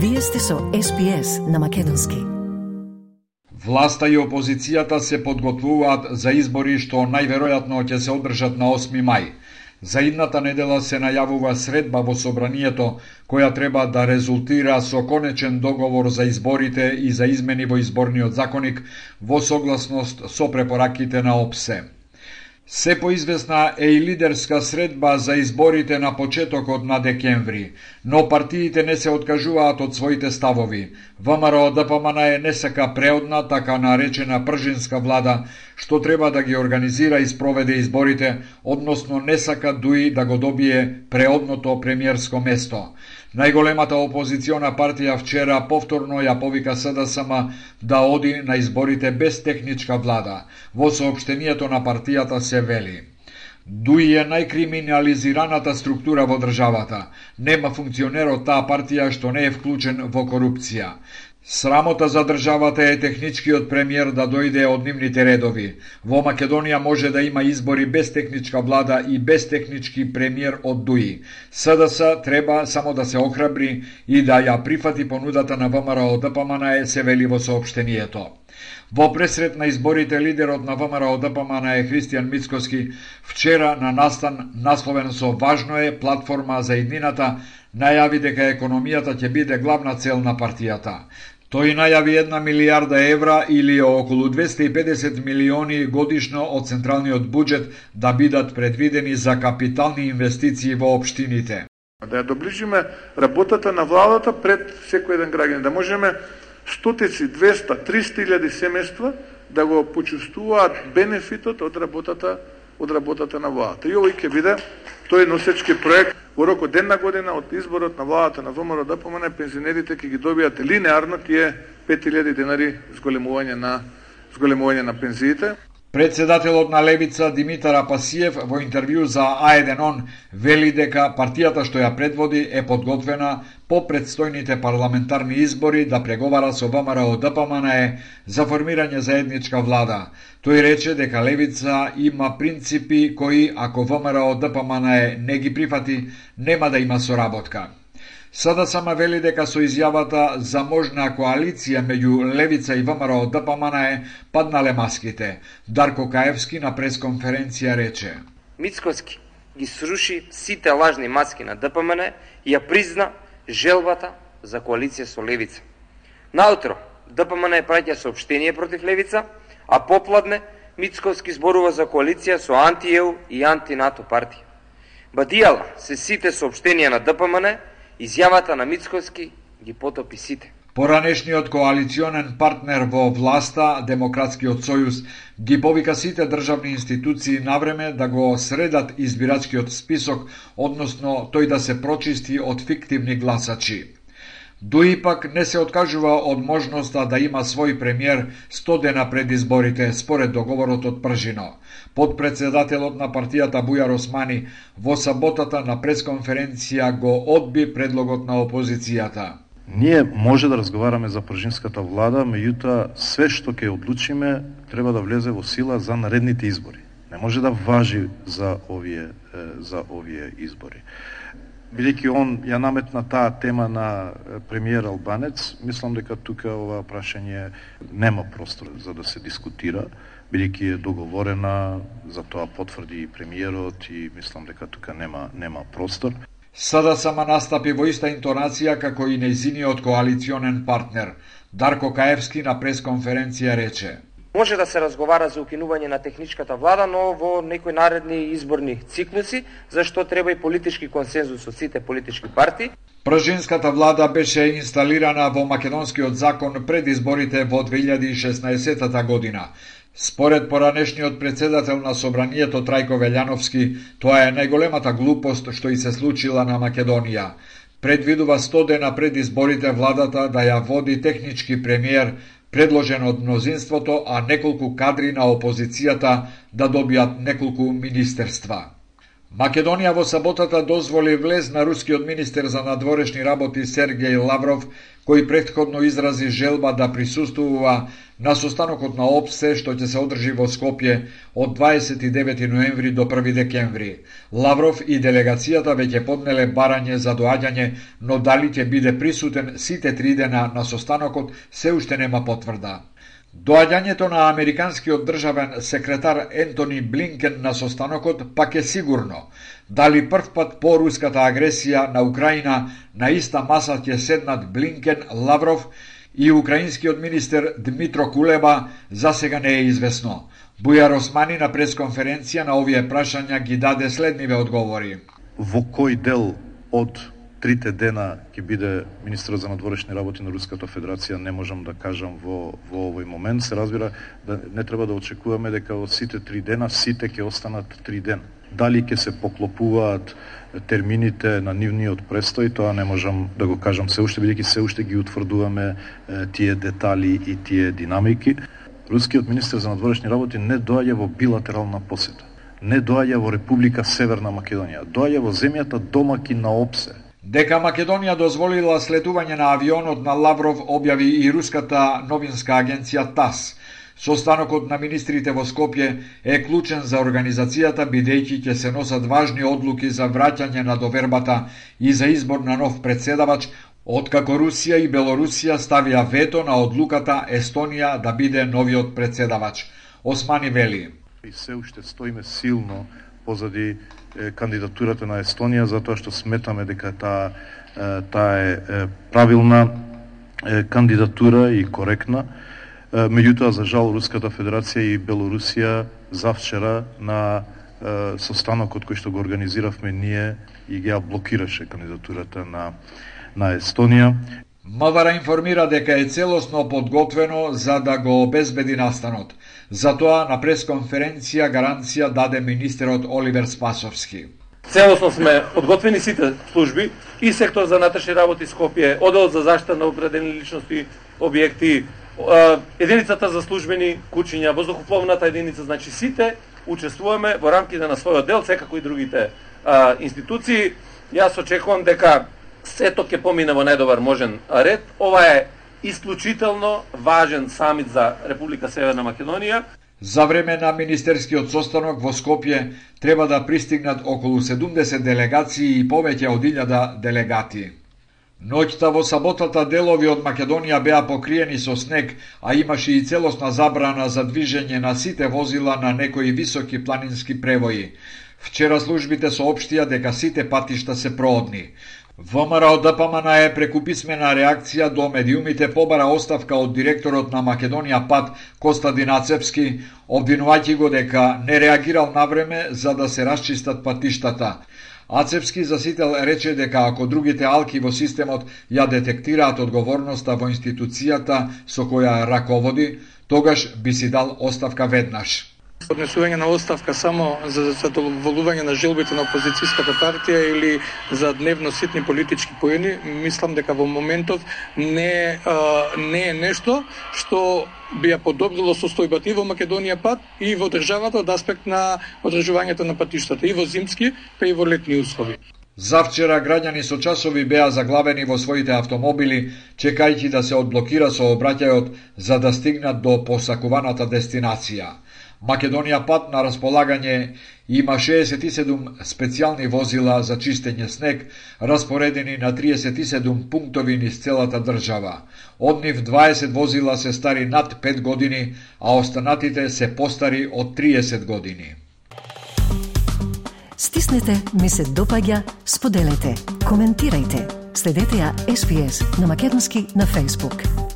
Вие сте со СПС на Македонски. Власта и опозицијата се подготвуваат за избори што најверојатно ќе се одржат на 8 мај. За идната недела се најавува средба во собранието која треба да резултира со конечен договор за изборите и за измени во изборниот законик во согласност со препораките на ОПСЕ. Се поизвестна е и лидерска средба за изборите на почетокот на декември, но партиите не се откажуваат од своите ставови. ВМРО ДПМН е не сака преодна, така наречена пржинска влада, што треба да ги организира и спроведе изборите, односно не сака дуи да го добие преодното премиерско место. Најголемата опозициона партија вчера повторно ја повика СДСМ да оди на изборите без техничка влада. Во сообштенијето на партијата се вели Дуи е најкриминализираната структура во државата. Нема функционер од таа партија што не е вклучен во корупција. Срамота за државата е техничкиот премиер да дојде од нивните редови. Во Македонија може да има избори без техничка влада и без технички премиер од ДУИ. СДС треба само да се охрабри и да ја прифати понудата на ВМРО ДПМН се вели во сообштението. Во пресрет на изборите лидерот на ВМРО ДПМН е Христијан Мицкоски вчера на настан насловен со важно е платформа за еднината најави дека економијата ќе биде главна цел на партијата. Тој најави една милиарда евра или околу 250 милиони годишно од централниот буџет да бидат предвидени за капитални инвестиции во општините. Да ја доближиме работата на владата пред секој еден граѓанин, да можеме стотици, 200, 300 илјади семејства да го почувствуваат бенефитот од работата од работата на владата. И овој ќе биде тој носечки проект во рок од една година од изборот на владата на ВМРО да ДПМН пензионерите ќе ги добијат линеарно тие 5000 денари зголемување на зголемување на пензиите. Председателот на Левица Димитар Апасиев во интервју за А1 вели дека партијата што ја предводи е подготвена по предстојните парламентарни избори да преговара со ВМРО ДПМН за формирање заедничка влада. Тој рече дека Левица има принципи кои ако ВМРО ДПМН не ги прифати, нема да има соработка. Сада сама вели дека со изјавата за можна коалиција меѓу Левица и ВМРО ДПМН е паднале маските. Дарко Каевски на пресконференција рече. Мицкоски ги сруши сите лажни маски на ДПМН и ја призна желбата за коалиција со Левица. Наутро, ДПМН е праќа сообштение против Левица, а попладне Мицковски зборува за коалиција со анти-ЕУ и анти-НАТО партија. Бадијала се сите сообштенија на ДПМН Изјавата на Мицкоски ги потопи сите. Поранешниот коалиционен партнер во власта, Демократскиот сојуз, ги повика сите државни институции навреме да го средат избирачкиот список, односно тој да се прочисти од фиктивни гласачи. Дуи пак не се откажува од можноста да има свој премиер 100 дена пред изборите, според договорот од Пржино. Подпредседателот на партијата Бујар Османи во саботата на пресконференција го одби предлогот на опозицијата. Ние може да разговараме за пржинската влада, меѓутоа све што ќе одлучиме треба да влезе во сила за наредните избори. Не може да важи за овие за овие избори. Бидејќи он ја наметна таа тема на премиер Албанец, мислам дека тука ова прашање нема простор за да се дискутира бидејќи е договорена, за тоа потврди и премиерот и мислам дека тука нема нема простор. Сада сама настапи во иста интонација како и нејзиниот коалиционен партнер. Дарко Каевски на пресконференција рече. Може да се разговара за укинување на техничката влада, но во некои наредни изборни циклуси, зашто треба и политички консензус од сите политички партии. Пржинската влада беше инсталирана во македонскиот закон пред изборите во 2016 година. Според поранешниот председател на Собранието Трајко Велјановски, тоа е најголемата глупост што и се случила на Македонија. Предвидува 100 дена пред изборите владата да ја води технички премиер, предложен од мнозинството, а неколку кадри на опозицијата да добијат неколку министерства. Македонија во саботата дозволи влез на рускиот министер за надворешни работи Сергеј Лавров, кој предходно изрази желба да присуствува на состанокот на ОПСЕ што ќе се одржи во Скопје од 29 ноември до 1 декември. Лавров и делегацијата веќе поднеле барање за доаѓање, но дали ќе биде присутен сите три дена на состанокот се уште нема потврда. Доаѓањето на американскиот државен секретар Ентони Блинкен на состанокот пак е сигурно. Дали првпат по руската агресија на Украина на иста маса ќе седнат Блинкен, Лавров и украинскиот министер Дмитро Кулеба за сега не е известно. Бујар Османи на пресконференција на овие прашања ги даде следниве одговори. Во кој дел од трите дена ќе биде министерот за надворешни работи на Руската Федерација, не можам да кажам во, во овој момент. Се разбира да не треба да очекуваме дека во сите три дена сите ќе останат три дена. Дали ќе се поклопуваат термините на нивниот престој, тоа не можам да го кажам се уште, бидејќи се уште ги утврдуваме тие детали и тие динамики. Рускиот министер за надворешни работи не доаѓа во билатерална посета не доаѓа во Република Северна Македонија, доаѓа во земјата домаки на ОПСЕ, Дека Македонија дозволила слетување на авионот на Лавров објави и руската новинска агенција ТАС. Состанокот на министрите во Скопје е клучен за организацијата бидејќи ќе се носат важни одлуки за враќање на довербата и за избор на нов председавач, откако Русија и Белорусија ставија вето на одлуката Естонија да биде новиот председавач. Османи вели. И се уште стоиме силно позади кандидатурата на Естонија затоа што сметаме дека таа таа е правилна кандидатура и коректна. Меѓутоа, за жал, Руската Федерација и Белорусија завчера на состанокот кој што го организиравме ние и ги блокираше кандидатурата на на Естонија. МВР информира дека е целосно подготвено за да го обезбеди настанот. Затоа на пресконференција гаранција даде министерот Оливер Спасовски. Целосно сме подготвени сите служби и сектор за натрешни работи Скопје, одел за заштита на определени личности, објекти, единицата за службени кучиња, воздухопловната единица, значи сите учествуваме во рамките на својот дел, секако и другите а, институции. Јас очекувам дека сето ќе помине во најдобар можен ред. Ова е исклучително важен самит за Република Северна Македонија. За време на министерскиот состанок во Скопје треба да пристигнат околу 70 делегации и повеќе од 1000 делегати. Ноќта во саботата делови од Македонија беа покриени со снег, а имаше и целосна забрана за движење на сите возила на некои високи планински превои. Вчера службите соопштија дека сите патишта се проодни. ВМРО ДПМН е преку писмена реакција до медиумите побара оставка од директорот на Македонија ПАТ Костадин Ацепски, обвинувајќи го дека не реагирал на време за да се расчистат патиштата. Ацепски засител рече дека ако другите алки во системот ја детектираат одговорноста во институцијата со која раководи, тогаш би си дал оставка веднаш поднесување на оставка само за задоволување на желбите на опозицијската партија или за дневно ситни политички поени, мислам дека во моментов не, а, не е нешто што би ја подобрило состојбата и во Македонија пат и во државата од аспект на одржувањето на патиштата и во зимски, па и во летни услови. Завчера граѓани со часови беа заглавени во своите автомобили, чекајќи да се одблокира сообраќајот за да стигнат до посакуваната дестинација. Македонија пат на располагање има 67 специјални возила за чистење снег, распоредени на 37 пунктови низ целата држава. Од нив 20 возила се стари над 5 години, а останатите се постари од 30 години. Стиснете, ми се допаѓа, споделете, коментирајте. Следете ја SPS на Македонски на Facebook.